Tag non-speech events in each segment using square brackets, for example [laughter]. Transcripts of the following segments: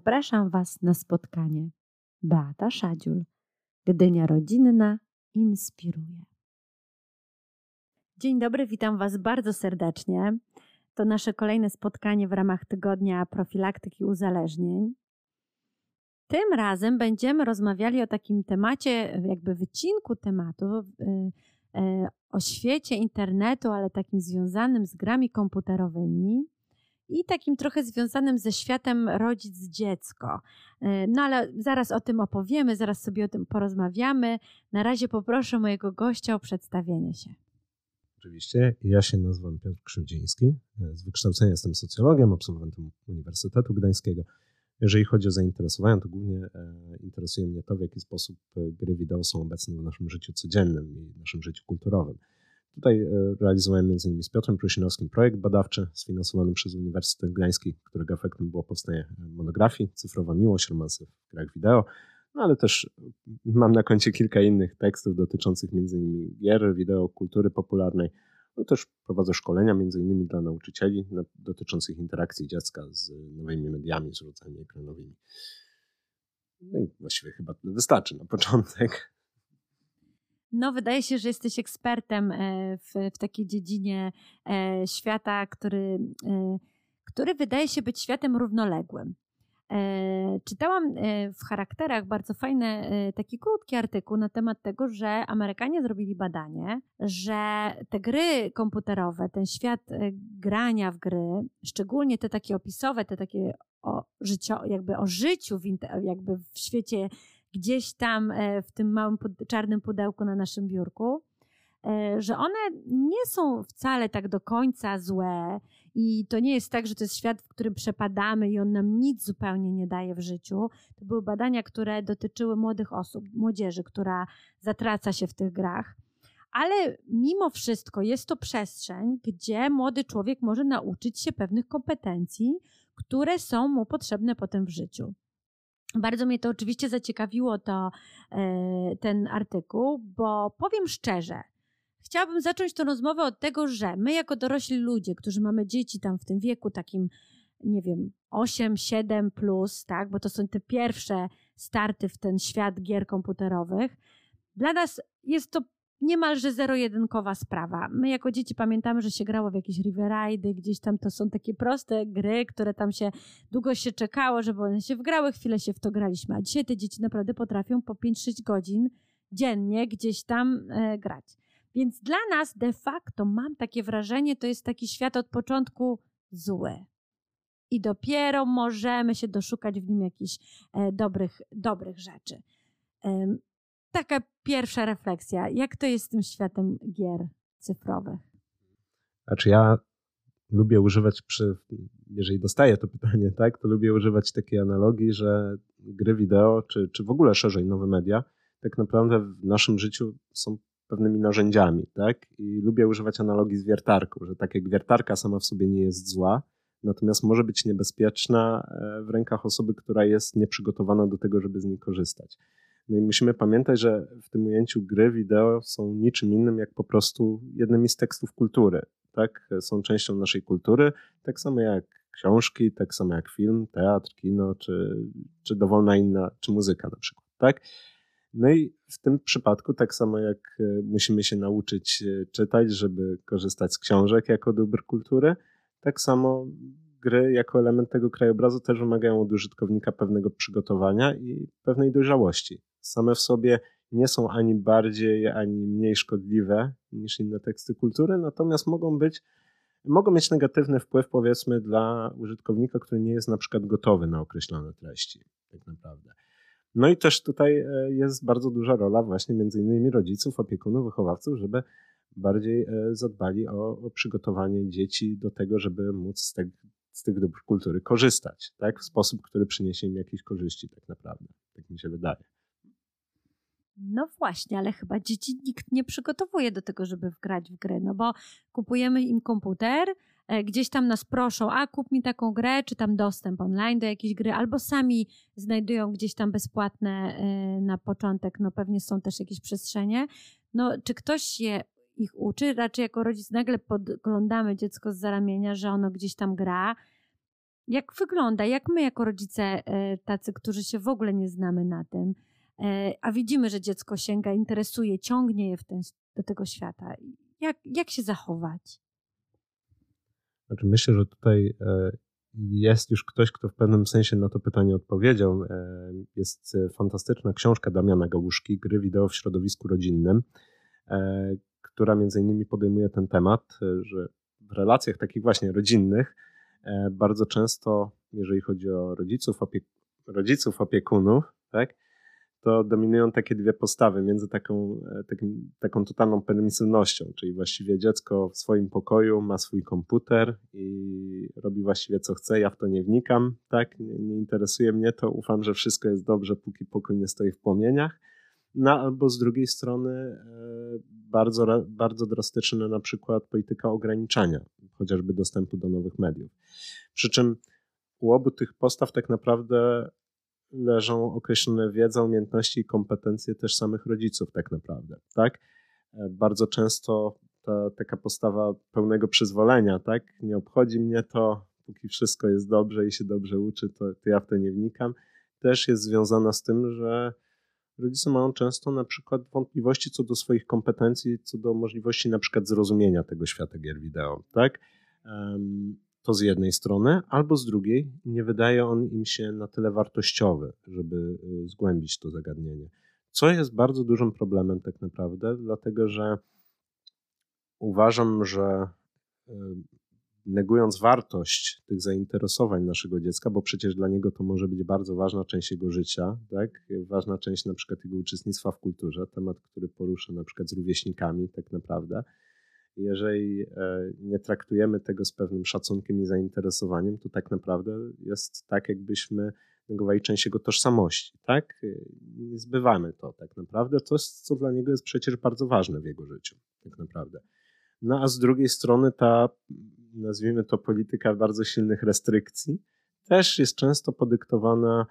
Zapraszam Was na spotkanie. Beata Szadziul, Gdynia Rodzinna inspiruje. Dzień dobry, witam Was bardzo serdecznie. To nasze kolejne spotkanie w ramach tygodnia profilaktyki uzależnień. Tym razem będziemy rozmawiali o takim temacie, jakby wycinku tematu, y, y, o świecie internetu, ale takim związanym z grami komputerowymi i takim trochę związanym ze światem rodzic-dziecko. E, no ale zaraz o tym opowiemy, zaraz sobie o tym porozmawiamy. Na razie poproszę mojego gościa o przedstawienie się. Oczywiście. Ja się nazywam Piotr Krzywdziński. E, z wykształcenia jestem socjologiem, absolwentem Uniwersytetu Gdańskiego. Jeżeli chodzi o zainteresowania, to głównie e, interesuje mnie to, w jaki sposób gry wideo są obecne w naszym życiu codziennym i w naszym życiu kulturowym. Tutaj e, realizowałem m.in. z Piotrem Prusinowskim projekt badawczy sfinansowany przez Uniwersytet Gdański, którego efektem było powstanie monografii Cyfrowa Miłość, romansy w grach wideo, no ale też mam na koncie kilka innych tekstów dotyczących m.in. gier, wideo, kultury popularnej. No też prowadzę szkolenia m.in. dla nauczycieli dotyczących interakcji dziecka z nowymi mediami, z rodzajami ekranowymi. No i właściwie chyba wystarczy na początek. No, wydaje się, że jesteś ekspertem e, w, w takiej dziedzinie e, świata, który, e, który wydaje się być światem równoległym. Czytałam w charakterach bardzo fajny, taki krótki artykuł na temat tego, że Amerykanie zrobili badanie, że te gry komputerowe, ten świat grania w gry, szczególnie te takie opisowe, te takie o, życio, jakby o życiu w, jakby w świecie gdzieś tam e, w tym małym czarnym pudełku na naszym biurku, e, że one nie są wcale tak do końca złe i to nie jest tak, że to jest świat, w którym przepadamy i on nam nic zupełnie nie daje w życiu. To były badania, które dotyczyły młodych osób, młodzieży, która zatraca się w tych grach. Ale mimo wszystko jest to przestrzeń, gdzie młody człowiek może nauczyć się pewnych kompetencji, które są mu potrzebne potem w życiu. Bardzo mnie to oczywiście zaciekawiło to, e, ten artykuł, bo powiem szczerze, chciałabym zacząć tę rozmowę od tego, że my jako dorośli ludzie, którzy mamy dzieci tam w tym wieku takim, nie wiem, 8, 7 plus, tak, bo to są te pierwsze starty w ten świat gier komputerowych, dla nas jest to niemalże zero-jedynkowa sprawa. My jako dzieci pamiętamy, że się grało w jakieś riverridy, gdzieś tam to są takie proste gry, które tam się długo się czekało, żeby one się wgrały, chwilę się w to graliśmy. A dzisiaj te dzieci naprawdę potrafią po 5-6 godzin dziennie gdzieś tam e, grać. Więc dla nas de facto mam takie wrażenie, to jest taki świat od początku zły. I dopiero możemy się doszukać w nim jakichś e, dobrych, dobrych rzeczy taka pierwsza refleksja. Jak to jest z tym światem gier cyfrowych? Znaczy ja lubię używać przy, jeżeli dostaję to pytanie, [laughs] tak, to lubię używać takiej analogii, że gry wideo, czy, czy w ogóle szerzej nowe media, tak naprawdę w naszym życiu są pewnymi narzędziami, tak? I lubię używać analogii z wiertarką, że tak jak wiertarka sama w sobie nie jest zła, natomiast może być niebezpieczna e, w rękach osoby, która jest nieprzygotowana do tego, żeby z niej korzystać. No i musimy pamiętać, że w tym ujęciu gry wideo są niczym innym jak po prostu jednymi z tekstów kultury. Tak? Są częścią naszej kultury, tak samo jak książki, tak samo jak film, teatr, kino, czy, czy dowolna inna, czy muzyka na przykład. Tak? No i w tym przypadku, tak samo jak e, musimy się nauczyć e, czytać, żeby korzystać z książek jako dóbr kultury, tak samo gry jako element tego krajobrazu też wymagają od użytkownika pewnego przygotowania i pewnej dojrzałości same w sobie nie są ani bardziej, ani mniej szkodliwe niż inne teksty kultury, natomiast mogą być, mogą mieć negatywny wpływ, powiedzmy, dla użytkownika, który nie jest na przykład gotowy na określone treści, tak naprawdę. No i też tutaj e, jest bardzo duża rola właśnie między innymi rodziców, opiekunów, wychowawców, żeby bardziej e, zadbali o, o przygotowanie dzieci do tego, żeby móc z, te, z tych dóbr kultury korzystać, tak? W sposób, który przyniesie im jakieś korzyści tak naprawdę. Tak mi się wydaje. No właśnie, ale chyba dzieci nikt nie przygotowuje do tego, żeby wgrać w gry, no bo kupujemy im komputer, e, gdzieś tam nas proszą, a kup mi taką grę, czy tam dostęp online do jakiejś gry, albo sami znajdują gdzieś tam bezpłatne e, na początek, no pewnie są też jakieś przestrzenie. No, czy ktoś się ich uczy? Raczej jako rodzic nagle podglądamy dziecko z zaramienia, że ono gdzieś tam gra, jak wygląda, jak my jako rodzice e, tacy, którzy się w ogóle nie znamy na tym, e, a widzimy, że dziecko sięga, interesuje, ciągnie je w ten, do tego świata. Jak, jak się zachować? Znaczy myślę, że tutaj e, jest już ktoś, kto w pewnym sensie na to pytanie odpowiedział. Jest fantastyczna książka Damiana Gałuszki, Gry wideo w środowisku rodzinnym, która między innymi podejmuje ten temat, że w relacjach takich właśnie rodzinnych E, bardzo często, jeżeli chodzi o rodziców, opiek rodziców opiekunów, tak, to dominują takie dwie postawy między taką, e, takim, taką totalną permisywnością, czyli właściwie dziecko w swoim pokoju ma swój komputer i robi właściwie co chce, ja w to nie wnikam, tak, nie, nie interesuje mnie to, ufam, że wszystko jest dobrze, póki pokój nie stoi w płomieniach, no albo z drugiej strony e, bardzo, bardzo drastyczna na przykład polityka ograniczania chociażby dostępu do nowych mediów. Przy czym u obu tych postaw tak naprawdę leżą określone wiedza, umiejętności i kompetencje też samych rodziców tak naprawdę, tak? E, bardzo często ta taka postawa pełnego przyzwolenia, tak? Nie obchodzi mnie to, póki wszystko jest dobrze i się dobrze uczy, to, to ja w to nie wnikam, też jest związana z tym, że rodzice mają często na przykład wątpliwości co do swoich kompetencji, co do możliwości na przykład zrozumienia tego świata gier wideo, tak? To z jednej strony, albo z drugiej nie wydaje on im się na tyle wartościowy, żeby y, zgłębić to zagadnienie. Co jest bardzo dużym problemem tak naprawdę, dlatego że uważam, że negując wartość tych zainteresowań naszego dziecka, bo przecież dla niego to może być bardzo ważna część jego życia, tak? ważna część na przykład jego uczestnictwa w kulturze, temat, który porusza na przykład z rówieśnikami tak naprawdę. Jeżeli e, nie traktujemy tego z pewnym szacunkiem i zainteresowaniem, to tak naprawdę jest tak, jakbyśmy negowali część jego tożsamości, tak? Nie zbywamy to tak naprawdę. Jest, co dla niego jest przecież bardzo ważne w jego życiu, tak naprawdę. No a z drugiej strony ta nazwijmy to polityka bardzo silnych restrykcji, też jest często podyktowana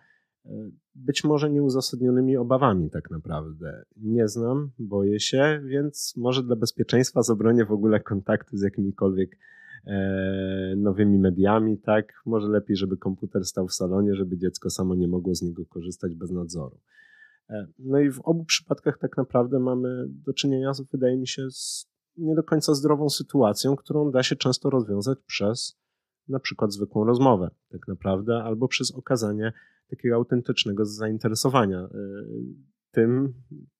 e, być może nieuzasadnionymi obawami tak naprawdę. Nie znam, boję się, więc może dla bezpieczeństwa zabronię w ogóle kontaktu z jakimikolwiek e, nowymi mediami, tak? Może lepiej, żeby komputer stał w salonie, żeby dziecko samo nie mogło z niego korzystać bez nadzoru. E, no i w obu przypadkach tak naprawdę mamy do czynienia, wydaje mi się, z nie do końca zdrową sytuacją, którą da się często rozwiązać przez na przykład zwykłą rozmowę, tak naprawdę, albo przez okazanie takiego autentycznego zainteresowania y, tym,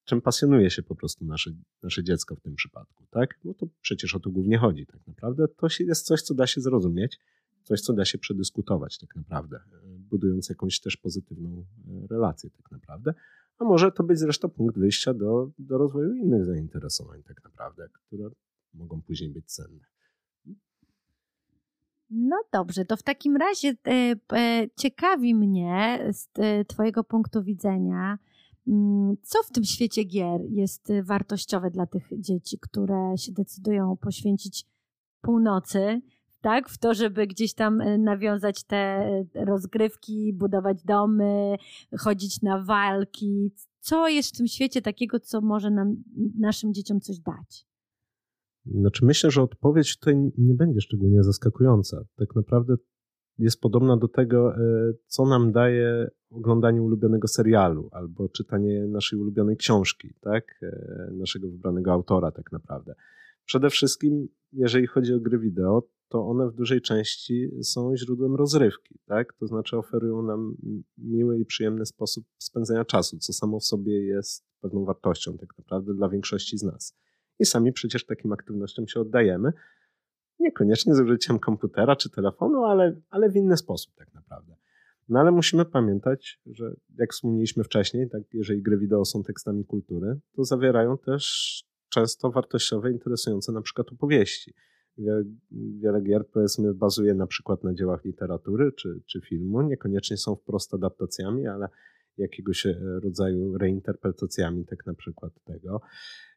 czym pasjonuje się po prostu nasze, nasze dziecko w tym przypadku, tak? No to przecież o to głównie chodzi, tak naprawdę. To jest coś, co da się zrozumieć, coś, co da się przedyskutować, tak naprawdę, y, budując jakąś też pozytywną y, relację, tak naprawdę a może to być zresztą punkt wyjścia do, do rozwoju innych zainteresowań, tak naprawdę, które mogą później być cenne. No dobrze, to w takim razie e, e, ciekawi mnie z e, Twojego punktu widzenia, mm, co w tym świecie gier jest wartościowe dla tych dzieci, które się decydują poświęcić północy tak? W to, żeby gdzieś tam e, nawiązać te e, rozgrywki, budować domy, chodzić na walki. Co jest w tym świecie takiego, co może nam, naszym dzieciom coś dać? Znaczy myślę, że odpowiedź tutaj nie będzie szczególnie zaskakująca. Tak naprawdę jest podobna do tego, e, co nam daje oglądanie ulubionego serialu albo czytanie naszej ulubionej książki, tak? Naszego wybranego autora tak naprawdę. Przede wszystkim, jeżeli chodzi o gry wideo, to one w dużej części są źródłem rozrywki, tak? To znaczy oferują nam miły i przyjemny sposób spędzenia czasu, co samo w sobie jest pewną wartością tak naprawdę dla większości z nas. I sami przecież takim aktywnościom się oddajemy, niekoniecznie z użyciem komputera czy telefonu, ale, ale w inny sposób tak naprawdę. No ale musimy pamiętać, że jak wspomnieliśmy wcześniej, tak, jeżeli gry wideo są tekstami kultury, to zawierają też często wartościowe, interesujące na przykład opowieści wiele, wiele gier powiedzmy bazuje na przykład na dziełach literatury czy, czy filmu. Niekoniecznie są wprost adaptacjami, ale jakiegoś e, rodzaju reinterpretacjami tak na przykład tego.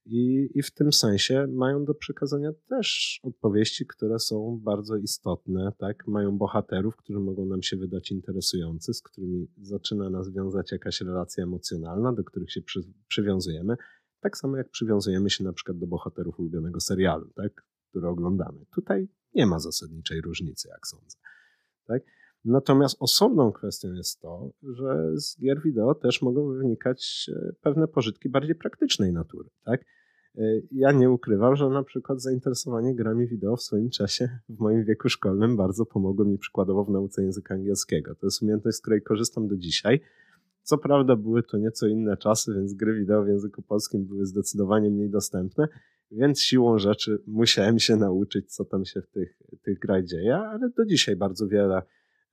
I, I w tym sensie mają do przekazania też opowieści, które są bardzo istotne, tak? Mają bohaterów, którzy mogą nam się wydać interesujący, z którymi zaczyna nas wiązać jakaś relacja emocjonalna, do których się przy, przywiązujemy. Tak samo jak przywiązujemy się na przykład do bohaterów ulubionego serialu, tak? Które oglądamy. Tutaj nie ma zasadniczej różnicy, jak sądzę. Tak? Natomiast osobną kwestią jest to, że z gier wideo też mogą wynikać e, pewne pożytki bardziej praktycznej natury. Tak? E, ja nie ukrywam, że na przykład zainteresowanie grami wideo w swoim czasie, w moim wieku szkolnym, bardzo pomogło mi przykładowo w nauce języka angielskiego. To jest umiejętność, z której korzystam do dzisiaj. Co prawda były to nieco inne czasy, więc gry wideo w języku polskim były zdecydowanie mniej dostępne, więc siłą rzeczy musiałem się nauczyć, co tam się w tych, tych grach dzieje, ale do dzisiaj bardzo wiele,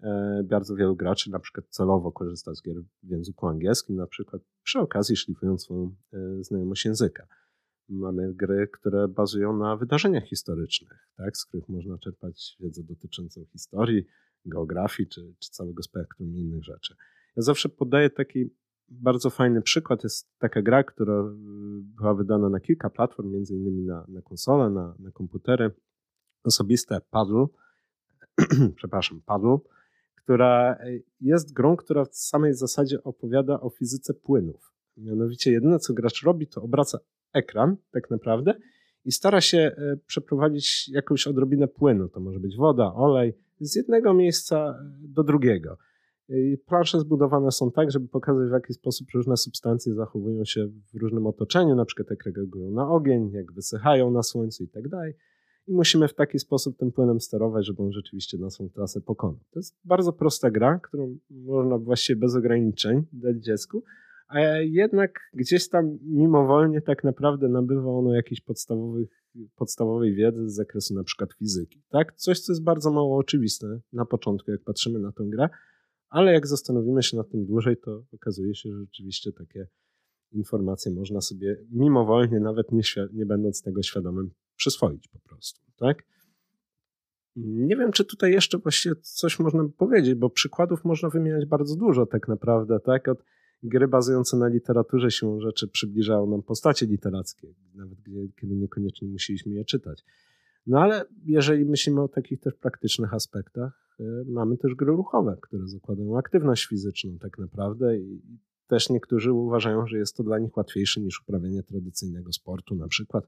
e, bardzo wielu graczy na przykład celowo korzysta z gier w języku angielskim, na przykład przy okazji szlifując swoją e, znajomość języka. Mamy gry, które bazują na wydarzeniach historycznych, tak, z których można czerpać wiedzę dotyczącą historii, geografii czy, czy całego spektrum innych rzeczy. Ja zawsze podaję taki bardzo fajny przykład. Jest taka gra, która y, była wydana na kilka platform, między innymi na, na konsole, na, na komputery. Osobiste Paddle, [clears throat] przepraszam, Paddle, która jest grą, która w samej zasadzie opowiada o fizyce płynów. Mianowicie jedyne, co gracz robi, to obraca ekran tak naprawdę i stara się e, przeprowadzić jakąś odrobinę płynu. To może być woda, olej, z jednego miejsca do drugiego. Plansze zbudowane są tak, żeby pokazać, w jaki sposób różne substancje zachowują się w różnym otoczeniu, na przykład jak reagują na ogień, jak wysychają na słońcu i tak dalej. I musimy w taki sposób tym płynem sterować, żeby on rzeczywiście naszą trasę pokonał. To jest bardzo prosta gra, którą można właściwie bez ograniczeń dać dziecku, a jednak gdzieś tam mimowolnie tak naprawdę nabywa ono jakiejś podstawowych, podstawowej wiedzy z zakresu na przykład fizyki. Tak? Coś, co jest bardzo mało oczywiste na początku, jak patrzymy na tę grę, ale jak zastanowimy się nad tym dłużej, to okazuje się, że rzeczywiście takie informacje można sobie mimowolnie, nawet nie, nie będąc tego świadomym, przyswoić po prostu, tak? Nie wiem, czy tutaj jeszcze właściwie coś można by powiedzieć, bo przykładów można wymieniać bardzo dużo tak naprawdę, tak? Od gry bazujące na literaturze siłą rzeczy przybliżają nam postacie literackie, nawet kiedy niekoniecznie musieliśmy je czytać. No ale jeżeli myślimy o takich też praktycznych aspektach, mamy też gry ruchowe, które zakładają aktywność fizyczną tak naprawdę i też niektórzy uważają, że jest to dla nich łatwiejsze niż uprawianie tradycyjnego sportu na przykład,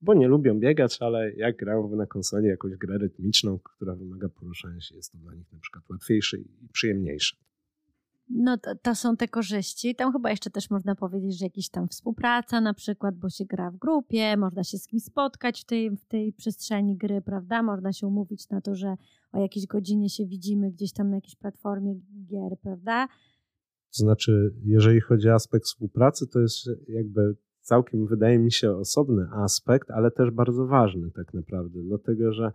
bo nie lubią biegać, ale jak grają na konsoli jakąś grę rytmiczną, która wymaga poruszania się, jest to dla nich na przykład łatwiejsze i przyjemniejsze. No to, to, są te korzyści. Tam chyba jeszcze też można powiedzieć, że jakaś tam współpraca na przykład, bo się gra w grupie, można się z kimś spotkać w tej, w tej przestrzeni gry, prawda? Można się umówić na to, że o jakiejś godzinie się widzimy gdzieś tam na jakiejś platformie gier, prawda? To znaczy, jeżeli chodzi o aspekt współpracy, to jest jakby całkiem, wydaje mi się, osobny aspekt, ale też bardzo ważny tak naprawdę, dlatego że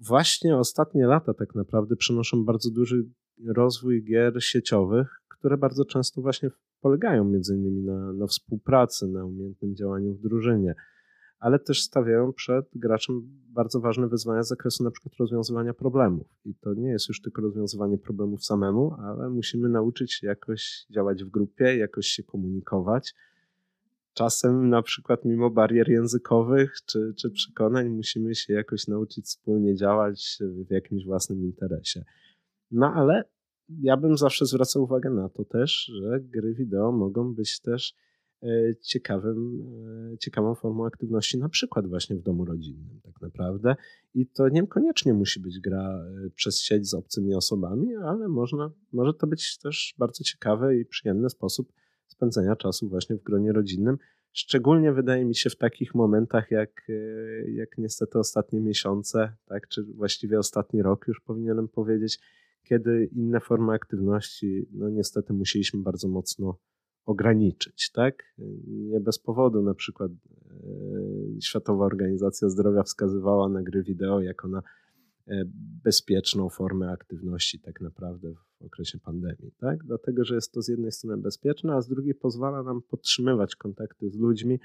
właśnie ostatnie lata tak naprawdę przynoszą bardzo duży rozwój gier sieciowych, które bardzo często właśnie polegają między innymi na, na współpracy, na umiejętnym działaniu w drużynie, ale też stawiają przed graczem bardzo ważne wyzwania z zakresu na przykład rozwiązywania problemów. I to nie jest już tylko rozwiązywanie problemów samemu, ale musimy nauczyć się jakoś działać w grupie, jakoś się komunikować. Czasem na przykład mimo barier językowych czy, czy przekonań musimy się jakoś nauczyć wspólnie działać w jakimś własnym interesie. No ale ja bym zawsze zwracał uwagę na to też, że gry wideo mogą być też e, ciekawym, e, ciekawą formą aktywności, na przykład właśnie w domu rodzinnym, tak naprawdę. I to niekoniecznie musi być gra e, przez sieć z obcymi osobami, ale można, może to być też bardzo ciekawy i przyjemny sposób spędzenia czasu właśnie w gronie rodzinnym. Szczególnie wydaje mi się w takich momentach, jak, jak niestety ostatnie miesiące, tak, czy właściwie ostatni rok, już powinienem powiedzieć, kiedy inne formy aktywności, no niestety musieliśmy bardzo mocno ograniczyć, tak? Nie bez powodu na przykład e, Światowa Organizacja Zdrowia wskazywała na gry wideo jako na e, bezpieczną formę aktywności tak naprawdę w okresie pandemii, tak? Dlatego, że jest to z jednej strony bezpieczne, a z drugiej pozwala nam podtrzymywać kontakty z ludźmi,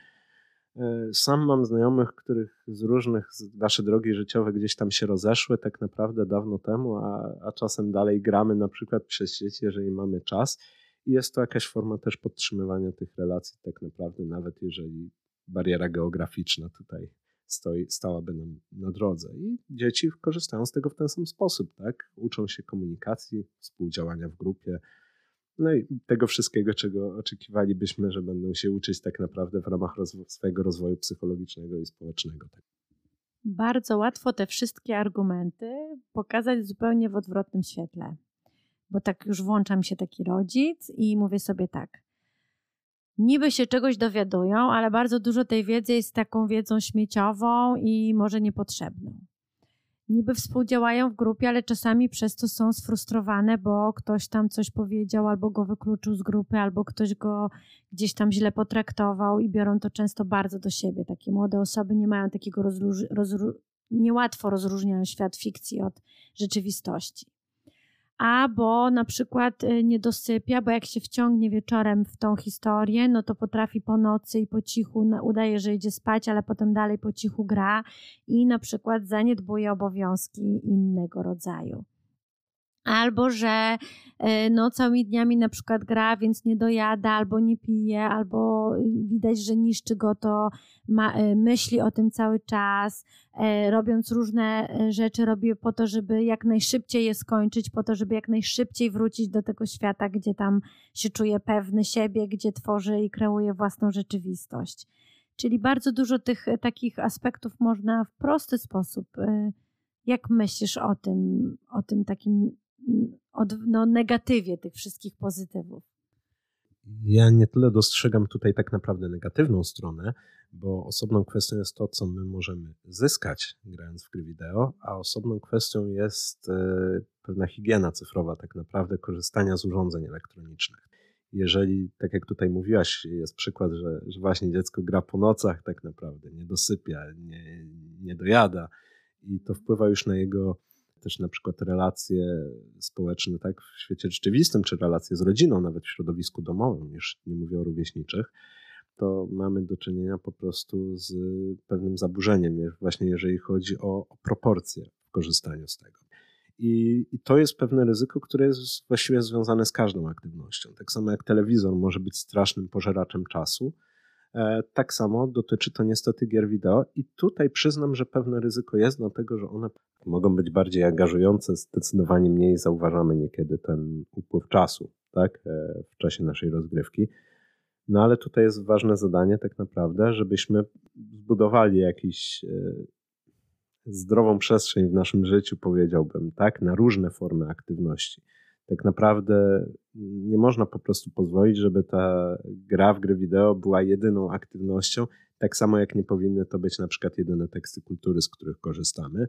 sam mam znajomych, których z różnych nasze drogi życiowe gdzieś tam się rozeszły tak naprawdę dawno temu, a, a czasem dalej gramy na przykład przez sieć, jeżeli mamy czas. I jest to jakaś forma też podtrzymywania tych relacji tak naprawdę, nawet jeżeli bariera geograficzna tutaj stoi, stałaby nam na drodze. I dzieci korzystają z tego w ten sam sposób, tak? Uczą się komunikacji, współdziałania w grupie, no i tego wszystkiego, czego oczekiwalibyśmy, że będą się uczyć tak naprawdę w ramach rozwo swojego rozwoju psychologicznego i społecznego. Tak. Bardzo łatwo te wszystkie argumenty pokazać zupełnie w odwrotnym świetle. Bo tak już włączam się taki rodzic i mówię sobie tak. Niby się czegoś dowiadują, ale bardzo dużo tej wiedzy jest taką wiedzą śmieciową i może niepotrzebną niby współdziałają w grupie, ale czasami przez to są sfrustrowane, bo ktoś tam coś powiedział, albo go wykluczył z grupy, albo ktoś go gdzieś tam źle potraktował i biorą to często bardzo do siebie. Takie młode osoby nie mają takiego rozróż- niełatwo rozróżniają świat fikcji od rzeczywistości albo na przykład y, nie dosypia, bo jak się wciągnie wieczorem w tą historię, no to potrafi po nocy i po cichu udaje, że idzie spać, ale potem dalej po cichu gra i na przykład zaniedbuje obowiązki innego rodzaju albo że e, no, całymi dniami na przykład gra, więc nie dojada, albo nie pije, albo widać, że niszczy go to, ma, e, myśli o tym cały czas, e, robiąc różne rzeczy, robi po to, żeby jak najszybciej je skończyć, po to, żeby jak najszybciej wrócić do tego świata, gdzie tam się czuje pewny siebie, gdzie tworzy i kreuje własną rzeczywistość. Czyli bardzo dużo tych takich aspektów można w prosty sposób. Jak myślisz o tym, o tym takim od, no, negatywie tych wszystkich pozytywów. Ja nie tyle dostrzegam tutaj tak naprawdę negatywną stronę, bo osobną kwestią jest to, co my możemy zyskać grając w gry wideo, a osobną kwestią jest e, pewna higiena cyfrowa, tak naprawdę korzystania z urządzeń elektronicznych. Jeżeli, tak jak tutaj mówiłaś, jest przykład, że, że właśnie dziecko gra po nocach, tak naprawdę nie dosypia, nie, nie dojada i to wpływa już na jego też na przykład relacje społeczne tak, w świecie rzeczywistym, czy relacje z rodziną, nawet w środowisku domowym, już nie mówię o rówieśniczych, to mamy do czynienia po prostu z pewnym zaburzeniem, właśnie jeżeli chodzi o, o proporcje w korzystaniu z tego. I, I, to jest pewne ryzyko, które jest właściwie związane z każdą aktywnością. Tak samo jak telewizor może być strasznym pożeraczem czasu, tak samo dotyczy to niestety gier wideo i tutaj przyznam, że pewne ryzyko jest, dlatego że one mogą być bardziej angażujące, zdecydowanie mniej zauważamy niekiedy ten upływ czasu tak, e, w czasie naszej rozgrywki. No ale tutaj jest ważne zadanie tak naprawdę, żebyśmy zbudowali jakiś e, zdrową przestrzeń w naszym życiu, powiedziałbym, tak, na różne formy aktywności. Tak naprawdę nie można po prostu pozwolić, żeby ta gra w gry wideo była jedyną aktywnością, tak samo jak nie powinny to być na przykład jedyne teksty kultury, z których korzystamy.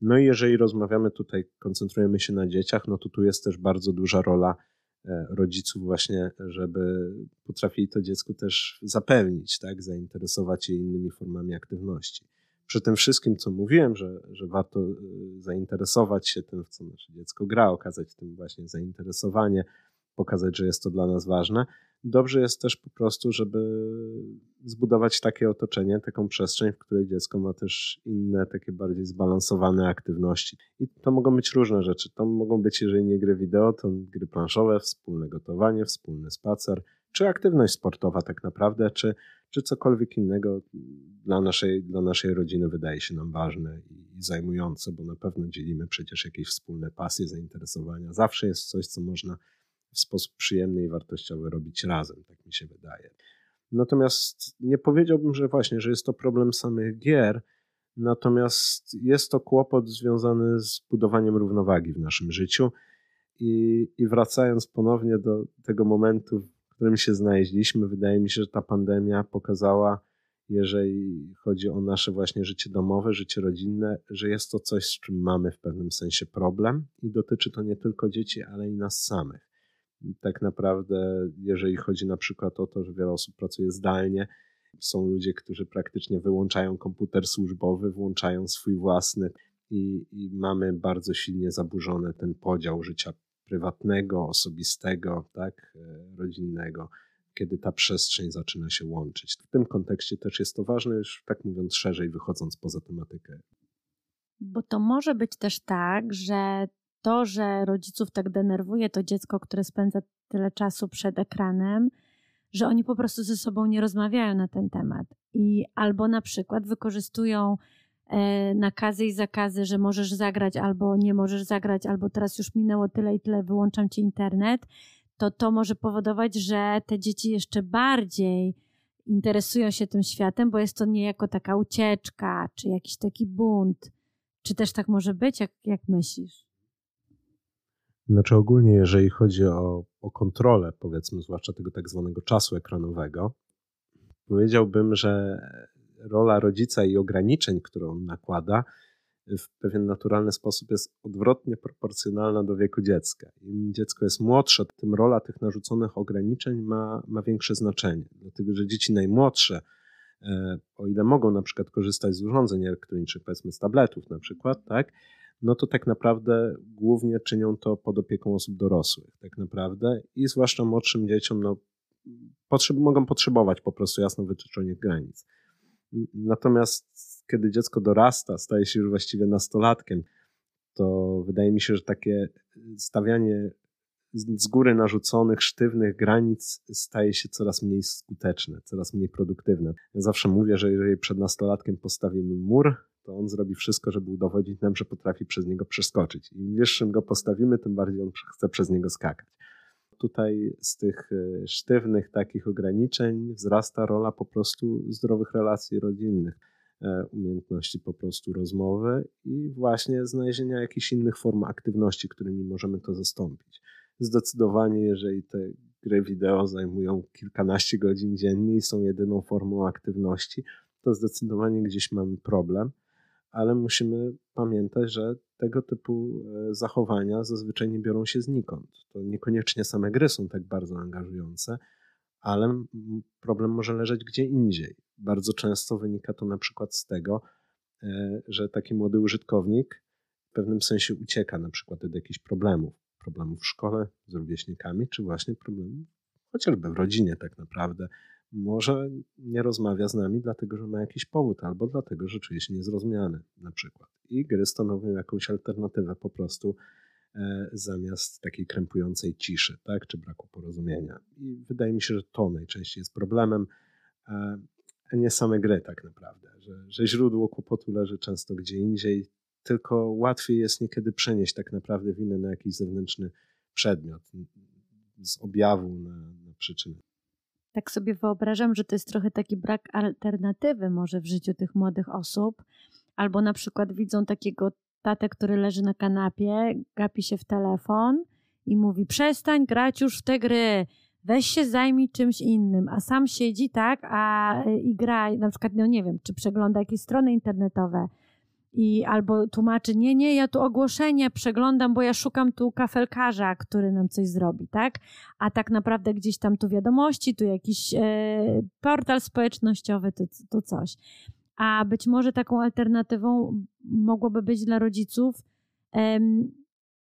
No i jeżeli rozmawiamy tutaj, koncentrujemy się na dzieciach, no to tu jest też bardzo duża rola e, rodziców właśnie, żeby potrafili to dziecku też zapewnić, tak, zainteresować je innymi formami aktywności. Przy tym wszystkim, co mówiłem, że, że warto e, zainteresować się tym, w co nasze dziecko gra, okazać tym właśnie zainteresowanie, pokazać, że jest to dla nas ważne, dobrze jest też po prostu, żeby zbudować takie otoczenie, taką przestrzeń, w której dziecko ma też inne, takie bardziej zbalansowane aktywności. I to mogą być różne rzeczy. To mogą być, jeżeli nie gry wideo, to gry planszowe, wspólne gotowanie, wspólny spacer, czy aktywność sportowa tak naprawdę, czy, czy cokolwiek innego dla naszej, dla naszej rodziny wydaje się nam ważne i zajmujące, bo na pewno dzielimy przecież jakieś wspólne pasje, zainteresowania. Zawsze jest coś, co można w sposób przyjemny i wartościowy robić razem, tak mi się wydaje. Natomiast nie powiedziałbym, że właśnie, że jest to problem samych gier, natomiast jest to kłopot związany z budowaniem równowagi w naszym życiu. I, I wracając ponownie do tego momentu, w którym się znaleźliśmy, wydaje mi się, że ta pandemia pokazała, jeżeli chodzi o nasze właśnie życie domowe, życie rodzinne, że jest to coś, z czym mamy w pewnym sensie problem i dotyczy to nie tylko dzieci, ale i nas samych. Tak naprawdę, jeżeli chodzi na przykład o to, że wiele osób pracuje zdalnie, są ludzie, którzy praktycznie wyłączają komputer służbowy, włączają swój własny i, i mamy bardzo silnie zaburzony ten podział życia prywatnego, osobistego, tak, e, rodzinnego, kiedy ta przestrzeń zaczyna się łączyć. W tym kontekście też jest to ważne, już tak mówiąc szerzej, wychodząc poza tematykę. Bo to może być też tak, że to, że rodziców tak denerwuje to dziecko, które spędza tyle czasu przed ekranem, że oni po prostu ze sobą nie rozmawiają na ten temat. I albo na przykład wykorzystują nakazy i zakazy, że możesz zagrać albo nie możesz zagrać, albo teraz już minęło tyle i tyle, wyłączam ci internet, to to może powodować, że te dzieci jeszcze bardziej interesują się tym światem, bo jest to niejako taka ucieczka, czy jakiś taki bunt. Czy też tak może być, jak, jak myślisz? Znaczy ogólnie, jeżeli chodzi o, o kontrolę, powiedzmy, zwłaszcza tego tak zwanego czasu ekranowego, powiedziałbym, że rola rodzica i ograniczeń, które on nakłada, w pewien naturalny sposób jest odwrotnie proporcjonalna do wieku dziecka. Im dziecko jest młodsze, tym rola tych narzuconych ograniczeń ma, ma większe znaczenie. Dlatego, że dzieci najmłodsze, e, o ile mogą na przykład korzystać z urządzeń elektronicznych, powiedzmy z tabletów na przykład, tak, no to tak naprawdę głównie czynią to pod opieką osób dorosłych, tak naprawdę i zwłaszcza młodszym dzieciom, no, potrzeb, mogą potrzebować po prostu jasno wytyczonych granic. Natomiast kiedy dziecko dorasta, staje się już właściwie nastolatkiem, to wydaje mi się, że takie stawianie z góry narzuconych, sztywnych granic staje się coraz mniej skuteczne, coraz mniej produktywne. Ja zawsze mówię, że jeżeli przed nastolatkiem postawimy mur, to on zrobi wszystko, żeby udowodnić nam, że potrafi przez niego przeskoczyć. Im wyższym go postawimy, tym bardziej on chce przez niego skakać. Tutaj z tych e, sztywnych takich ograniczeń wzrasta rola po prostu zdrowych relacji rodzinnych, e, umiejętności po prostu rozmowy i właśnie znalezienia jakichś innych form aktywności, którymi możemy to zastąpić. Zdecydowanie, jeżeli te gry wideo zajmują kilkanaście godzin dziennie i są jedyną formą aktywności, to zdecydowanie gdzieś mamy problem ale musimy pamiętać, że tego typu e, zachowania zazwyczaj nie biorą się znikąd. To niekoniecznie same gry są tak bardzo angażujące, ale problem może leżeć gdzie indziej. Bardzo często wynika to na przykład z tego, e, że taki młody użytkownik w pewnym sensie ucieka na przykład od jakichś problemów. Problemów w szkole z rówieśnikami, czy właśnie problemów chociażby w rodzinie tak naprawdę, może nie rozmawia z nami, dlatego że ma jakiś powód, albo dlatego, że czuje się niezrozumiany, na przykład. I gry stanowią jakąś alternatywę po prostu e, zamiast takiej krępującej ciszy, tak, czy braku porozumienia. I wydaje mi się, że to najczęściej jest problemem, e, a nie same gry tak naprawdę, że, że źródło kłopotu leży często gdzie indziej, tylko łatwiej jest niekiedy przenieść tak naprawdę winę na jakiś zewnętrzny przedmiot, z objawu na, na przyczynę tak sobie wyobrażam, że to jest trochę taki brak alternatywy może w życiu tych młodych osób, albo na przykład widzą takiego tatę, który leży na kanapie, gapi się w telefon i mówi przestań grać już w te gry, weź się zajmij czymś innym, a sam siedzi tak, a i gra, na przykład, no nie wiem, czy przegląda jakieś strony internetowe, i albo tłumaczy, nie, nie, ja tu ogłoszenie przeglądam, bo ja szukam tu kafelkarza, który nam coś zrobi, tak? A tak naprawdę gdzieś tam tu wiadomości, tu jakiś e, portal społecznościowy, tu, tu coś. A być może taką alternatywą mogłoby być dla rodziców,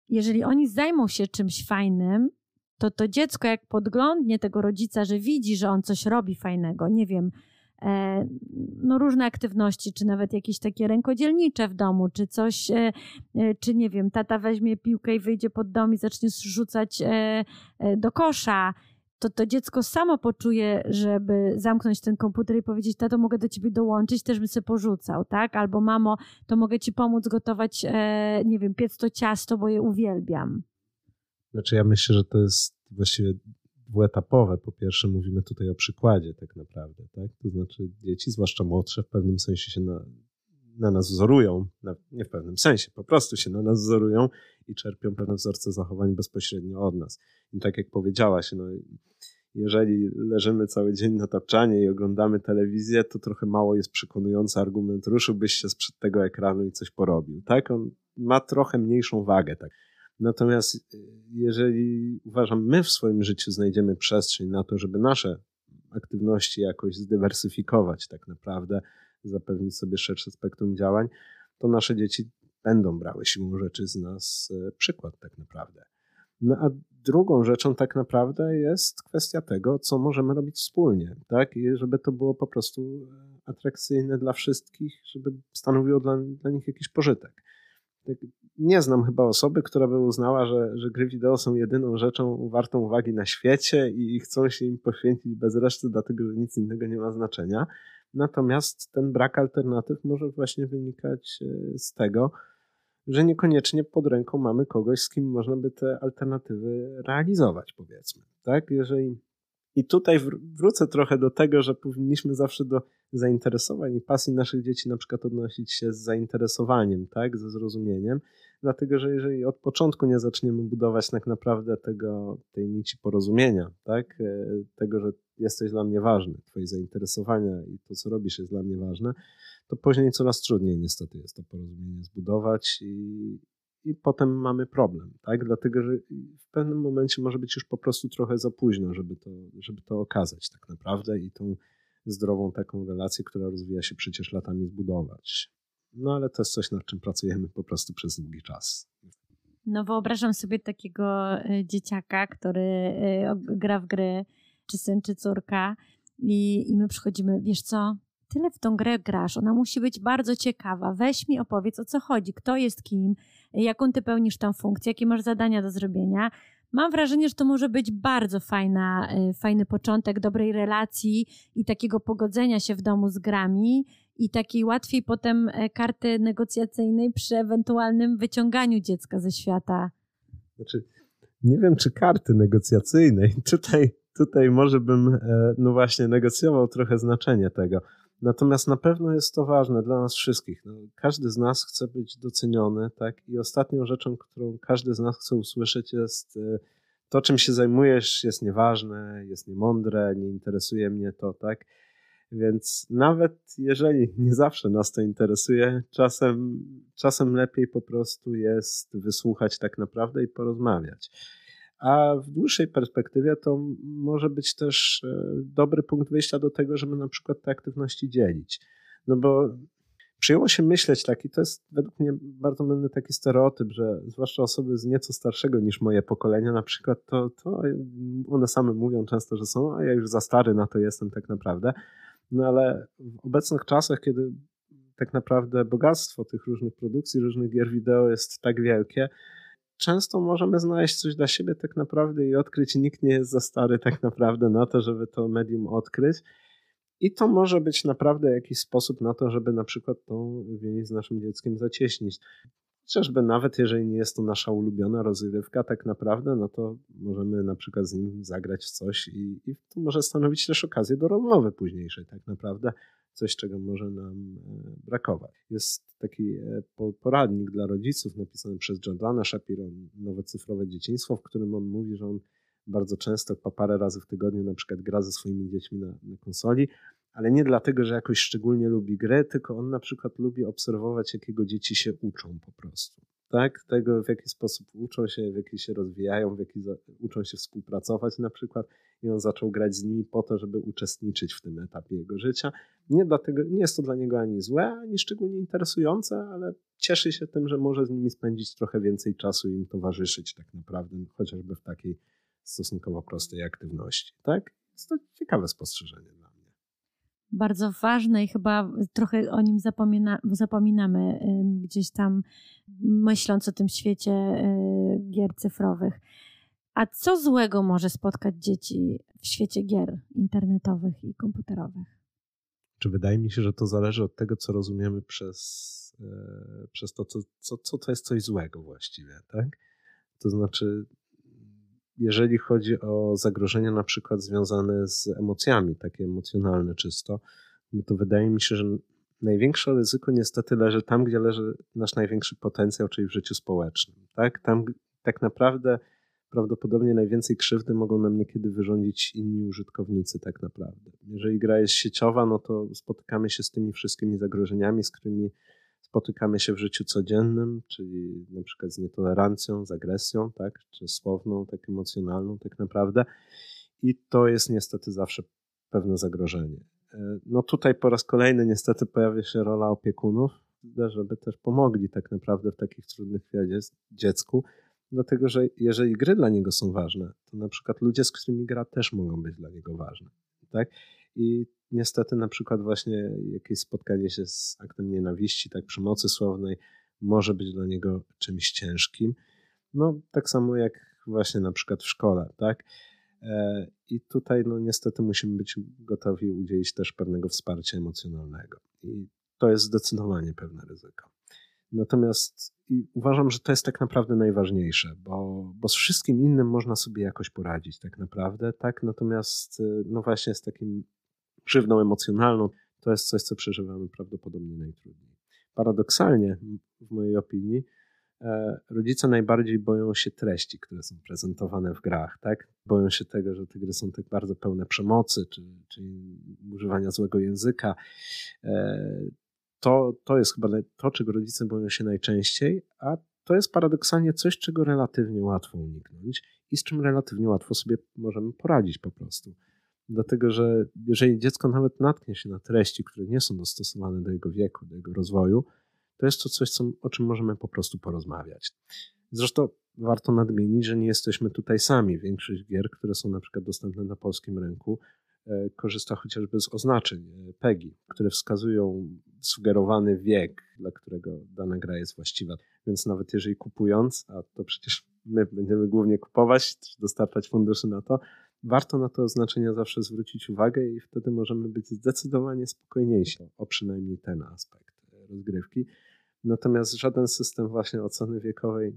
jeżeli oni zajmą się czymś fajnym, to to dziecko jak podglądnie tego rodzica, że widzi, że on coś robi fajnego, nie wiem, no, różne aktywności, czy nawet jakieś takie rękodzielnicze w domu, czy coś, e, e, czy nie wiem, tata weźmie piłkę i wyjdzie pod dom i zacznie rzucać do kosza, to to dziecko samo poczuje, żeby zamknąć ten komputer i powiedzieć, tato, mogę do ciebie dołączyć, też bym sobie porzucał, tak? Albo mamo, to mogę ci pomóc gotować, nie wiem, piec to ciasto, bo je uwielbiam. Znaczy ja myślę, że to jest właściwie dwuetapowe. Po pierwsze, mówimy tutaj o przykładzie, tak naprawdę. Tak? To znaczy, dzieci, zwłaszcza młodsze, w pewnym sensie się na, na nas wzorują, na, nie w pewnym sensie, po prostu się na nas wzorują i czerpią pewne wzorce zachowań bezpośrednio od nas. I tak jak powiedziałaś, no, jeżeli leżymy cały dzień na tapczanie i oglądamy telewizję, to trochę mało jest przekonujący argument, ruszyłbyś się sprzed tego ekranu i coś porobił. Tak? On ma trochę mniejszą wagę. Tak? Natomiast y, jeżeli uważam, my w swoim życiu znajdziemy przestrzeń na to, żeby nasze aktywności jakoś zdywersyfikować, tak naprawdę, zapewnić sobie szersze spektrum działań, to nasze dzieci będą brały siłą rzeczy z nas y, przykład, tak naprawdę. No a drugą rzeczą tak naprawdę jest kwestia tego, co możemy robić wspólnie, tak? I żeby to było po prostu y, atrakcyjne dla wszystkich, żeby stanowiło dla, dla nich jakiś pożytek. Tak, nie znam chyba osoby, która by uznała, że, że gry wideo są jedyną rzeczą wartą uwagi na świecie i chcą się im poświęcić bez reszty, dlatego że nic innego nie ma znaczenia. Natomiast ten brak alternatyw może właśnie wynikać e, z tego, że niekoniecznie pod ręką mamy kogoś, z kim można by te alternatywy realizować, powiedzmy. Tak? Jeżeli I tutaj wrócę trochę do tego, że powinniśmy zawsze do zainteresowań i pasji naszych dzieci na przykład odnosić się z zainteresowaniem, tak, ze zrozumieniem, dlatego że jeżeli od początku nie zaczniemy budować tak naprawdę tego, tej nici porozumienia, tak, e, tego, że jesteś dla mnie ważny, twoje zainteresowania i to, co robisz jest dla mnie ważne, to później coraz trudniej niestety jest to porozumienie zbudować i, i potem mamy problem, tak? Dlatego, że w pewnym momencie może być już po prostu trochę za późno, żeby to, żeby to okazać tak naprawdę i tą zdrową taką relację, która rozwija się przecież latami zbudować. No ale to jest coś, nad czym pracujemy po prostu przez długi czas. No wyobrażam sobie takiego e, dzieciaka, który e, gra w gry, czy syn, czy córka i, i my przychodzimy, wiesz co, tyle w tą grę grasz, ona musi być bardzo ciekawa. Weź mi opowiedz o co chodzi, kto jest kim, jaką ty pełnisz tam funkcję, jakie masz zadania do zrobienia. Mam wrażenie, że to może być bardzo fajna, y, fajny początek dobrej relacji i takiego pogodzenia się w domu z grami i takiej łatwiej potem e, karty negocjacyjnej przy ewentualnym wyciąganiu dziecka ze świata. Znaczy, nie wiem, czy karty negocjacyjnej. [laughs] Tutaj, tutaj może bym, e, no właśnie, negocjował trochę znaczenie tego. Natomiast na pewno jest to ważne dla nas wszystkich. No, każdy z nas chce być doceniony, tak? I ostatnią rzeczą, którą każdy z nas chce usłyszeć, jest e, to, czym się zajmujesz, jest nieważne, jest niemądre, nie interesuje mnie to, tak? Więc nawet jeżeli [laughs] nie zawsze nas to interesuje, czasem, czasem lepiej po prostu jest wysłuchać tak naprawdę i porozmawiać a w dłuższej perspektywie to może być też e, dobry punkt wyjścia do tego, żeby na przykład te aktywności dzielić. No bo przyjęło się myśleć taki, to jest według mnie bardzo mylny taki stereotyp, że zwłaszcza osoby z nieco starszego niż moje pokolenia na przykład, to, to one same mówią często, że są, a ja już za stary na to jestem tak naprawdę. No ale w obecnych czasach, kiedy tak naprawdę bogactwo tych różnych produkcji, różnych gier wideo jest tak wielkie, często możemy znaleźć coś dla siebie tak naprawdę i odkryć. Nikt nie jest za stary tak naprawdę na to, żeby to medium odkryć. I to może być naprawdę jakiś sposób na to, żeby na przykład tą więź z naszym dzieckiem zacieśnić. Chociażby nawet jeżeli nie jest to nasza ulubiona rozrywka, tak naprawdę, no to możemy na przykład z nim zagrać w coś i, i to może stanowić też okazję do rozmowy późniejszej, tak naprawdę coś, czego może nam e, brakować. Jest taki e, poradnik dla rodziców napisany przez Jordana Shapiro, Nowe cyfrowe dzieciństwo, w którym on mówi, że on bardzo często po parę razy w tygodniu na przykład gra ze swoimi dziećmi na, na konsoli, ale nie dlatego, że jakoś szczególnie lubi grę, tylko on na przykład lubi obserwować, jakiego dzieci się uczą po prostu tak? Tego, w jaki sposób uczą się, w jaki się rozwijają, w jaki uczą się współpracować na przykład. I on zaczął grać z nimi po to, żeby uczestniczyć w tym etapie jego życia. Nie, dlatego, nie jest to dla niego ani złe, ani szczególnie interesujące, ale cieszy się tym, że może z nimi spędzić trochę więcej czasu i im towarzyszyć tak naprawdę, chociażby w takiej stosunkowo prostej aktywności, tak? Jest to ciekawe spostrzeżenie bardzo ważne i chyba trochę o nim zapomina, zapominamy gdzieś tam, myśląc o tym świecie y, gier cyfrowych. A co złego może spotkać dzieci w świecie gier internetowych i komputerowych? Czy wydaje mi się, że to zależy od tego, co rozumiemy przez, e, przez to, co, co, co to jest coś złego właściwie, tak? To znaczy, jeżeli chodzi o zagrożenia na przykład związane z emocjami, takie emocjonalne czysto, no to wydaje mi się, że największe ryzyko niestety leży tam, gdzie leży nasz największy potencjał, czyli w życiu społecznym. Tak? Tam tak naprawdę prawdopodobnie najwięcej krzywdy mogą nam niekiedy wyrządzić inni użytkownicy tak naprawdę. Jeżeli gra jest sieciowa, no to spotykamy się z tymi wszystkimi zagrożeniami, z którymi spotykamy się w życiu codziennym, czyli na przykład z nietolerancją, z agresją, tak, czy słowną, tak emocjonalną, tak naprawdę. I to jest niestety zawsze pewne zagrożenie. E, no tutaj po raz kolejny niestety pojawia się rola opiekunów, żeby też pomogli tak naprawdę w takich trudnych chwilach dziecku, dlatego że jeżeli gry dla niego są ważne, to na przykład ludzie, z którymi gra też mogą być dla niego ważne. Tak? I niestety na przykład właśnie jakieś spotkanie się z aktem nienawiści, tak przemocy słownej może być dla niego czymś ciężkim. No tak samo jak właśnie na przykład w szkole, tak? E, I tutaj no niestety musimy być gotowi udzielić też pewnego wsparcia emocjonalnego. I to jest zdecydowanie pewne ryzyko. Natomiast uważam, że to jest tak naprawdę najważniejsze, bo, bo z wszystkim innym można sobie jakoś poradzić tak naprawdę, tak? Natomiast y, no właśnie z takim krzywdą emocjonalną to jest coś, co przeżywamy prawdopodobnie najtrudniej. Paradoksalnie, w mojej opinii, e, rodzice najbardziej boją się treści, które są prezentowane w grach, tak? Boją się tego, że te gry są tak bardzo pełne przemocy, czy, czy używania złego języka. E, to, to jest chyba to, czego rodzice boją się najczęściej, a to jest paradoksalnie coś, czego relatywnie łatwo uniknąć i z czym relatywnie łatwo sobie możemy poradzić po prostu. Dlatego, że jeżeli dziecko nawet natknie się na treści, które nie są dostosowane do jego wieku, do jego rozwoju, to jest to coś, co, o czym możemy po prostu porozmawiać. Zresztą warto nadmienić, że nie jesteśmy tutaj sami. Większość gier, które są na przykład dostępne na polskim rynku, e, korzysta chociażby z oznaczeń e, PEGI, które wskazują sugerowany wiek, dla którego dana gra jest właściwa. Więc nawet jeżeli kupując, a to przecież my będziemy głównie kupować, czy dostarczać funduszy na to, warto na te oznaczenia zawsze zwrócić uwagę i wtedy możemy być zdecydowanie spokojniejsi o przynajmniej ten aspekt rozgrywki. Natomiast żaden system właśnie oceny wiekowej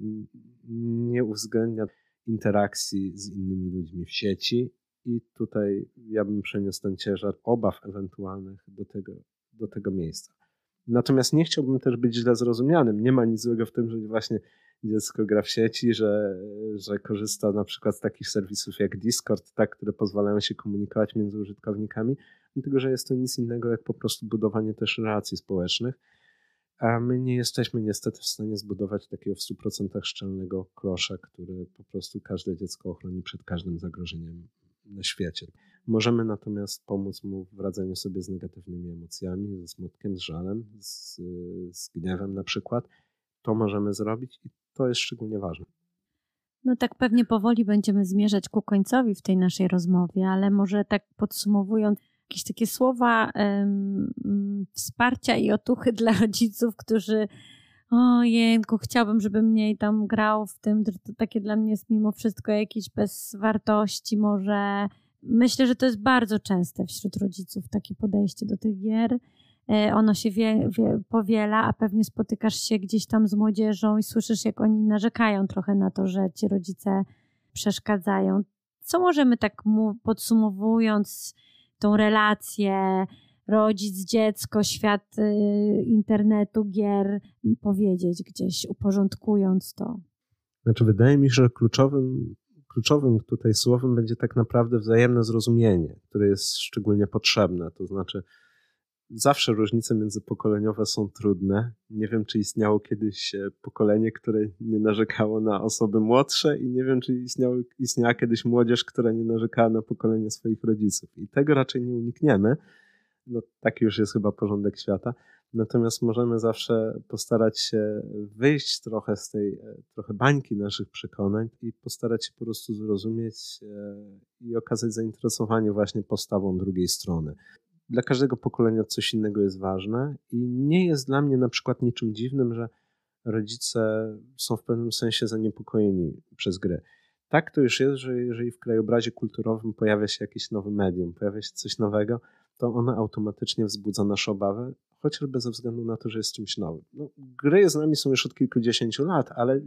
nie uwzględnia interakcji z innymi ludźmi w sieci i tutaj ja bym przeniósł ten ciężar obaw ewentualnych do tego, do tego miejsca. Natomiast nie chciałbym też być źle zrozumianym. Nie ma nic złego w tym, że właśnie dziecko gra w sieci, że, że korzysta na przykład z takich serwisów jak Discord, tak, które pozwalają się komunikować między użytkownikami, dlatego że jest to nic innego jak po prostu budowanie też relacji społecznych. A my nie jesteśmy niestety w stanie zbudować takiego w 100% szczelnego klosza, który po prostu każde dziecko ochroni przed każdym zagrożeniem na świecie. Możemy natomiast pomóc mu w radzeniu sobie z negatywnymi emocjami, ze smutkiem, z żalem, z, z gniewem na przykład. To możemy zrobić i to jest szczególnie ważne. No tak pewnie powoli będziemy zmierzać ku końcowi w tej naszej rozmowie, ale może tak podsumowując, jakieś takie słowa um, wsparcia i otuchy dla [laughs] rodziców, którzy o jęku, chciałbym, żeby mniej tam grał w tym, to takie dla mnie jest mimo wszystko jakieś bez wartości może. Myślę, że to jest bardzo częste wśród rodziców takie podejście do tych gier. E, ono się wie, wie, powiela, a pewnie spotykasz się gdzieś tam z młodzieżą i słyszysz, jak oni narzekają trochę na to, że ci rodzice przeszkadzają. Co możemy tak podsumowując tą relację rodzic, dziecko, świat y, internetu, gier powiedzieć gdzieś, uporządkując to? Znaczy, wydaje mi się, że kluczowym, kluczowym tutaj słowem będzie tak naprawdę wzajemne zrozumienie, które jest szczególnie potrzebne. To znaczy, zawsze różnice międzypokoleniowe są trudne. Nie wiem, czy istniało kiedyś e, pokolenie, które nie narzekało na osoby młodsze i nie wiem, czy istniało, istniała kiedyś młodzież, która nie narzekała na pokolenie swoich rodziców. I tego raczej nie unikniemy. No, taki już jest chyba porządek świata. Natomiast możemy zawsze postarać się wyjść trochę z tej e, trochę bańki naszych przekonań i postarać się po prostu zrozumieć e, i okazać zainteresowanie właśnie postawą drugiej strony dla każdego pokolenia coś innego jest ważne i nie jest dla mnie na przykład niczym dziwnym, że rodzice są w pewnym sensie zaniepokojeni przez grę. Tak to już jest, że jeżeli w krajobrazie kulturowym pojawia się jakieś nowe medium, pojawia się coś nowego, to ono automatycznie wzbudza nasze obawy, chociażby ze względu na to, że jest czymś nowym. No, gry z nami są już od kilkudziesięciu lat, ale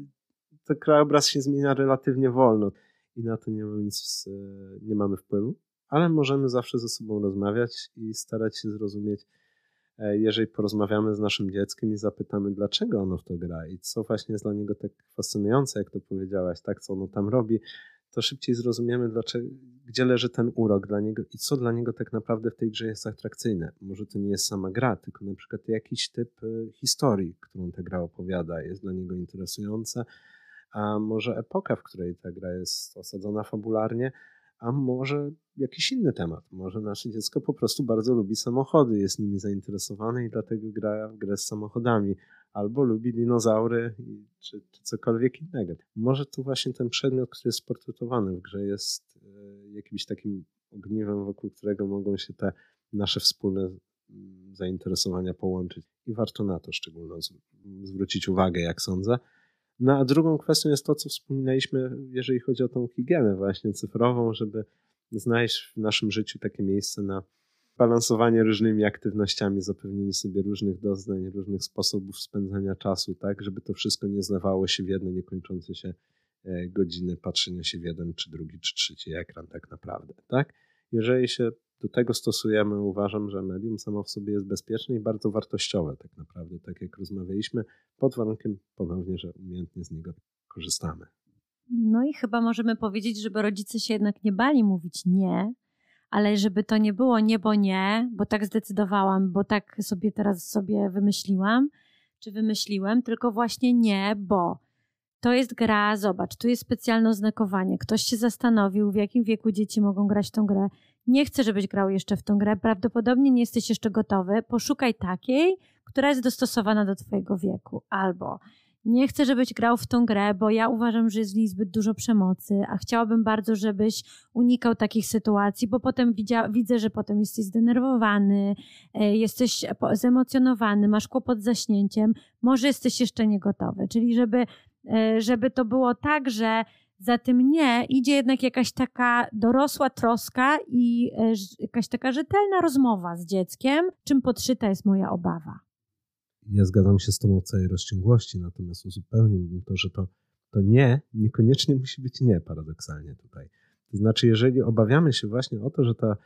ten krajobraz się zmienia relatywnie wolno i na to nie nic, nie mamy wpływu ale możemy zawsze ze sobą rozmawiać i starać się zrozumieć, e, jeżeli porozmawiamy z naszym dzieckiem i zapytamy, dlaczego ono w to gra i co właśnie jest dla niego tak fascynujące, jak to powiedziałaś, tak, co ono tam robi, to szybciej zrozumiemy, dlaczego, gdzie leży ten urok dla niego i co dla niego tak naprawdę w tej grze jest atrakcyjne. Może to nie jest sama gra, tylko na przykład jakiś typ e, historii, którą ta gra opowiada, jest dla niego interesująca, a może epoka, w której ta gra jest osadzona fabularnie, a może jakiś inny temat. Może nasze dziecko po prostu bardzo lubi samochody, jest nimi zainteresowane i dlatego gra w grę z samochodami, albo lubi dinozaury czy, czy cokolwiek innego. Może to właśnie ten przedmiot, który jest portretowany w grze, jest e, jakimś takim ogniwem, wokół którego mogą się te nasze wspólne zainteresowania połączyć. I warto na to szczególnie zwrócić uwagę, jak sądzę. No a drugą kwestią jest to, co wspominaliśmy, jeżeli chodzi o tą higienę właśnie cyfrową, żeby znaleźć w naszym życiu takie miejsce na balansowanie różnymi aktywnościami, zapewnienie sobie różnych doznań, różnych sposobów spędzania czasu, tak, żeby to wszystko nie znawało się w jedno niekończące się e, godziny patrzenia się w jeden, czy drugi, czy trzeci ekran tak naprawdę, tak? Jeżeli się do tego stosujemy, uważam, że medium samo w sobie jest bezpieczne i bardzo wartościowe tak naprawdę, tak jak rozmawialiśmy, pod warunkiem ponownie, że umiejętnie z niego korzystamy. No i chyba możemy powiedzieć, żeby rodzice się jednak nie bali mówić nie, ale żeby to nie było nie, bo nie, bo tak zdecydowałam, bo tak sobie teraz sobie wymyśliłam, czy wymyśliłem, tylko właśnie nie, bo to jest gra, zobacz, tu jest specjalne oznakowanie. Ktoś się zastanowił, w jakim wieku dzieci mogą grać tą grę. Nie chcę, żebyś grał jeszcze w tą grę, prawdopodobnie nie jesteś jeszcze gotowy. Poszukaj takiej, która jest dostosowana do Twojego wieku. Albo nie chcę, żebyś grał w tą grę, bo ja uważam, że jest w niej zbyt dużo przemocy, a chciałabym bardzo, żebyś unikał takich sytuacji, bo potem widzia, widzę, że potem jesteś zdenerwowany, e, jesteś zemocjonowany, masz kłopot z zaśnięciem, może jesteś jeszcze niegotowy. Czyli żeby, e, żeby to było tak, że za tym nie idzie jednak jakaś taka dorosła troska i e, jakaś taka rzetelna rozmowa z dzieckiem, czym podszyta jest moja obawa ja zgadzam się z Tobą w całej rozciągłości, natomiast uzupełniłbym to, że to, to nie niekoniecznie [laughs] musi być nie paradoksalnie tutaj. To znaczy, jeżeli obawiamy się właśnie o to, że ta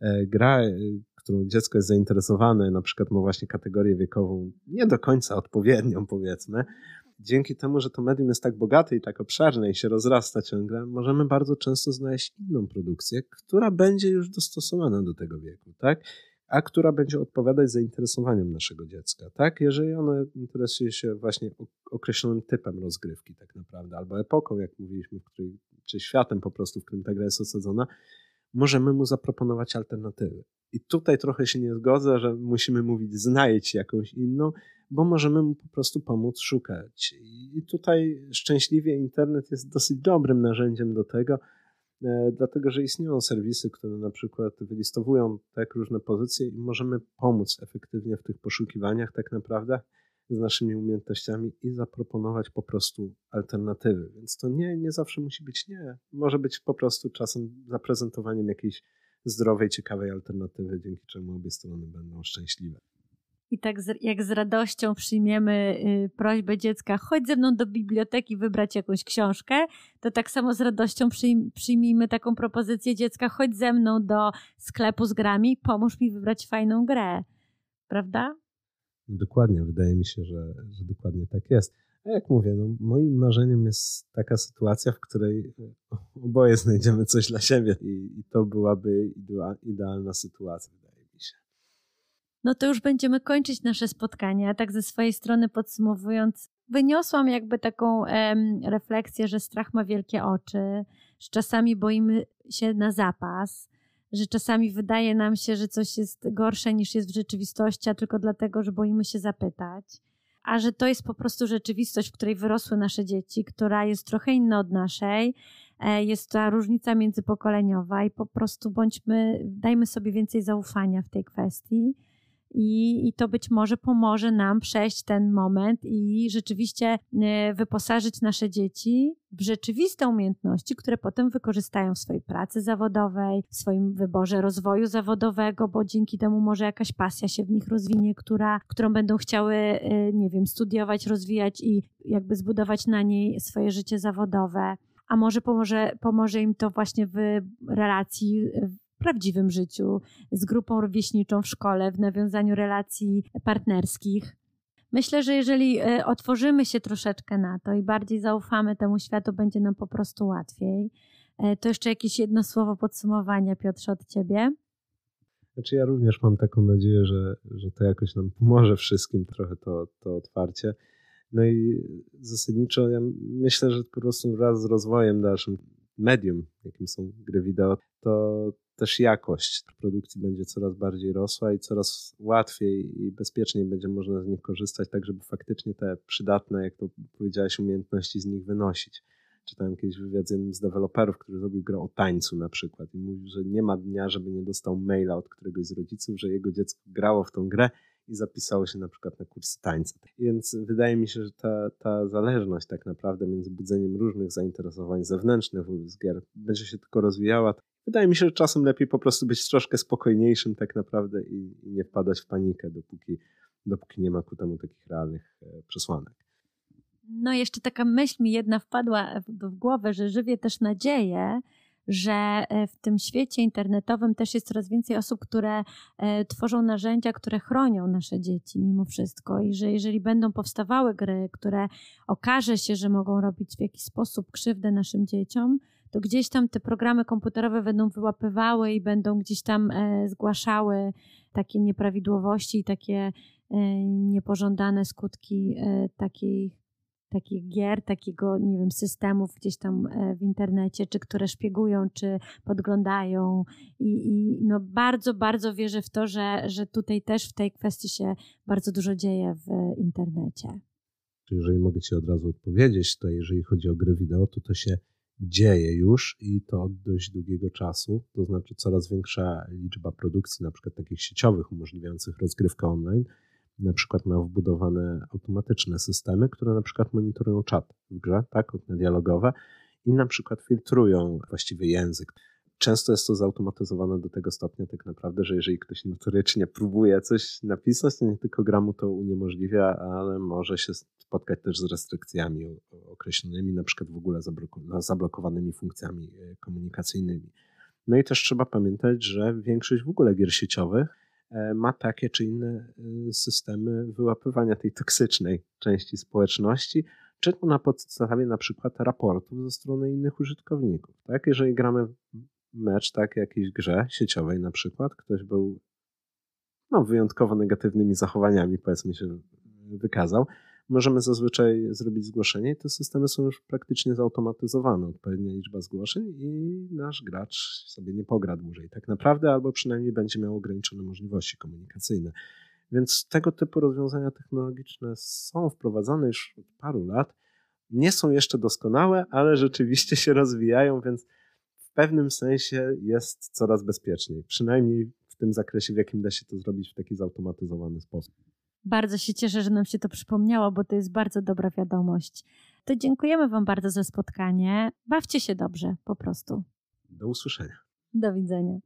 e, gra, e, którą dziecko jest zainteresowane, na przykład ma właśnie kategorię wiekową nie do końca odpowiednią, powiedzmy, dzięki temu, że to medium jest tak bogate i tak obszerne i się rozrasta ciągle, możemy bardzo często znaleźć inną produkcję, która będzie już dostosowana do tego wieku, tak? A która będzie odpowiadać zainteresowaniom naszego dziecka, tak? Jeżeli ono interesuje się właśnie określonym typem rozgrywki tak naprawdę, albo epoką, jak mówiliśmy, w której, czy światem po prostu, w którym ta gra jest osadzona, możemy mu zaproponować alternatywy. I tutaj trochę się nie zgodzę, że musimy mówić znajdź jakąś inną, bo możemy mu po prostu pomóc szukać. I tutaj szczęśliwie internet jest dosyć dobrym narzędziem do tego, dlatego że istnieją serwisy, które na przykład wylistowują tak różne pozycje i możemy pomóc efektywnie w tych poszukiwaniach tak naprawdę z naszymi umiejętnościami i zaproponować po prostu alternatywy. Więc to nie, nie zawsze musi być nie. Może być po prostu czasem zaprezentowaniem jakiejś zdrowej, ciekawej alternatywy, dzięki czemu obie strony będą szczęśliwe i tak z, jak z radością przyjmiemy y, prośbę dziecka, chodź ze mną do biblioteki wybrać jakąś książkę, to tak samo z radością przyjm, przyjmijmy taką propozycję dziecka, chodź ze mną do sklepu z grami, pomóż mi wybrać fajną grę. Prawda? Dokładnie, wydaje mi się, że, że dokładnie tak jest. A jak mówię, no, moim marzeniem jest taka sytuacja, w której oboje znajdziemy coś dla siebie i, i to byłaby idealna sytuacja. No to już będziemy kończyć nasze spotkanie. A tak ze swojej strony podsumowując, wyniosłam jakby taką em, refleksję, że strach ma wielkie oczy, że czasami boimy się na zapas, że czasami wydaje nam się, że coś jest gorsze niż jest w rzeczywistości, a tylko dlatego, że boimy się zapytać. A że to jest po prostu rzeczywistość, w której wyrosły nasze dzieci, która jest trochę inna od naszej, e, jest ta różnica międzypokoleniowa i po prostu bądźmy, dajmy sobie więcej zaufania w tej kwestii i, i to być może pomoże nam przejść ten moment i rzeczywiście e, wyposażyć nasze dzieci w rzeczywiste umiejętności, które potem wykorzystają w swojej pracy zawodowej, w swoim wyborze rozwoju zawodowego, bo dzięki temu może jakaś pasja się w nich rozwinie, która, którą będą chciały, e, nie wiem, studiować, rozwijać i jakby zbudować na niej swoje życie zawodowe. A może pomoże, pomoże im to właśnie w relacji prawdziwym życiu, z grupą rówieśniczą w szkole, w nawiązaniu relacji partnerskich. Myślę, że jeżeli e, otworzymy się troszeczkę na to i bardziej zaufamy temu światu, będzie nam po prostu łatwiej. E, to jeszcze jakieś jedno słowo podsumowania, Piotrze, od ciebie. Znaczy ja również mam taką nadzieję, że, że to jakoś nam pomoże wszystkim trochę to, to otwarcie. No i zasadniczo ja myślę, że po prostu wraz z rozwojem dalszym medium, jakim są gry wideo, to też jakość produkcji będzie coraz bardziej rosła i coraz łatwiej i bezpieczniej będzie można z nich korzystać, tak żeby faktycznie te przydatne, jak to powiedziałeś, umiejętności z nich wynosić. Czytałem kiedyś wywiad z jednym z deweloperów, który zrobił grę o tańcu na przykład i mówił, że nie ma dnia, żeby nie dostał maila od któregoś z rodziców, że jego dziecko grało w tą grę i zapisało się na przykład na kursy tańca. Więc wydaje mi się, że ta, ta zależność tak naprawdę między budzeniem różnych zainteresowań zewnętrznych wobec gier będzie się tylko rozwijała. wydaje mi się, że czasem lepiej po prostu być troszkę spokojniejszym tak naprawdę i, i nie wpadać w panikę, dopóki, dopóki nie ma ku temu takich realnych e, przesłanek. No, jeszcze taka myśl mi jedna wpadła w głowę, że żywię też nadzieję, że e, w tym świecie internetowym też jest coraz więcej osób, które e, tworzą narzędzia, które chronią nasze dzieci mimo wszystko. I że jeżeli będą powstawały gry, które okaże się, że mogą robić w jakiś sposób krzywdę naszym dzieciom, to gdzieś tam te programy komputerowe będą wyłapywały i będą gdzieś tam e, zgłaszały takie nieprawidłowości i takie niepożądane skutki takiej takich gier, takiego, nie wiem, systemów gdzieś tam e, w internecie, czy które szpiegują, czy podglądają. I, i no bardzo, bardzo wierzę w to, że, że tutaj też w tej kwestii się bardzo dużo dzieje w internecie. Jeżeli mogę Ci od razu odpowiedzieć, to jeżeli chodzi o gry wideo, to to się dzieje już i to od dość długiego czasu, to znaczy coraz większa liczba produkcji, na przykład takich sieciowych, umożliwiających rozgrywkę online, na przykład ma wbudowane automatyczne systemy, które na przykład monitorują czat w grze, tak, okna dialogowe i na przykład filtrują właściwy język. Często jest to zautomatyzowane do tego stopnia tak naprawdę, że jeżeli ktoś notorycznie próbuje coś napisać, to nie tylko gra mu to uniemożliwia, ale może się spotkać też z restrykcjami określonymi, na przykład w ogóle zablokowanymi funkcjami e, komunikacyjnymi. No i też trzeba pamiętać, że większość w ogóle gier sieciowych ma takie czy inne e, systemy wyłapywania tej toksycznej części społeczności, czy to na podstawie na przykład raportów ze strony innych użytkowników. Tak? Jeżeli gramy mecz, tak, jakiejś grze sieciowej na przykład, ktoś był no, wyjątkowo negatywnymi zachowaniami, powiedzmy się, wykazał, możemy zazwyczaj zrobić zgłoszenie i te systemy są już praktycznie zautomatyzowane, odpowiednia liczba zgłoszeń i nasz gracz sobie nie pogra dłużej tak naprawdę, albo przynajmniej będzie miał ograniczone możliwości komunikacyjne. Więc tego typu rozwiązania technologiczne są wprowadzane już od paru lat. Nie są jeszcze doskonałe, ale rzeczywiście się rozwijają, więc w pewnym sensie jest coraz bezpieczniej. Przynajmniej w tym zakresie, w jakim da się to zrobić w taki zautomatyzowany sposób. Bardzo się cieszę, że nam się to przypomniało, bo to jest bardzo dobra wiadomość. To dziękujemy Wam bardzo za spotkanie. Bawcie się dobrze, po prostu. Do usłyszenia. Do widzenia.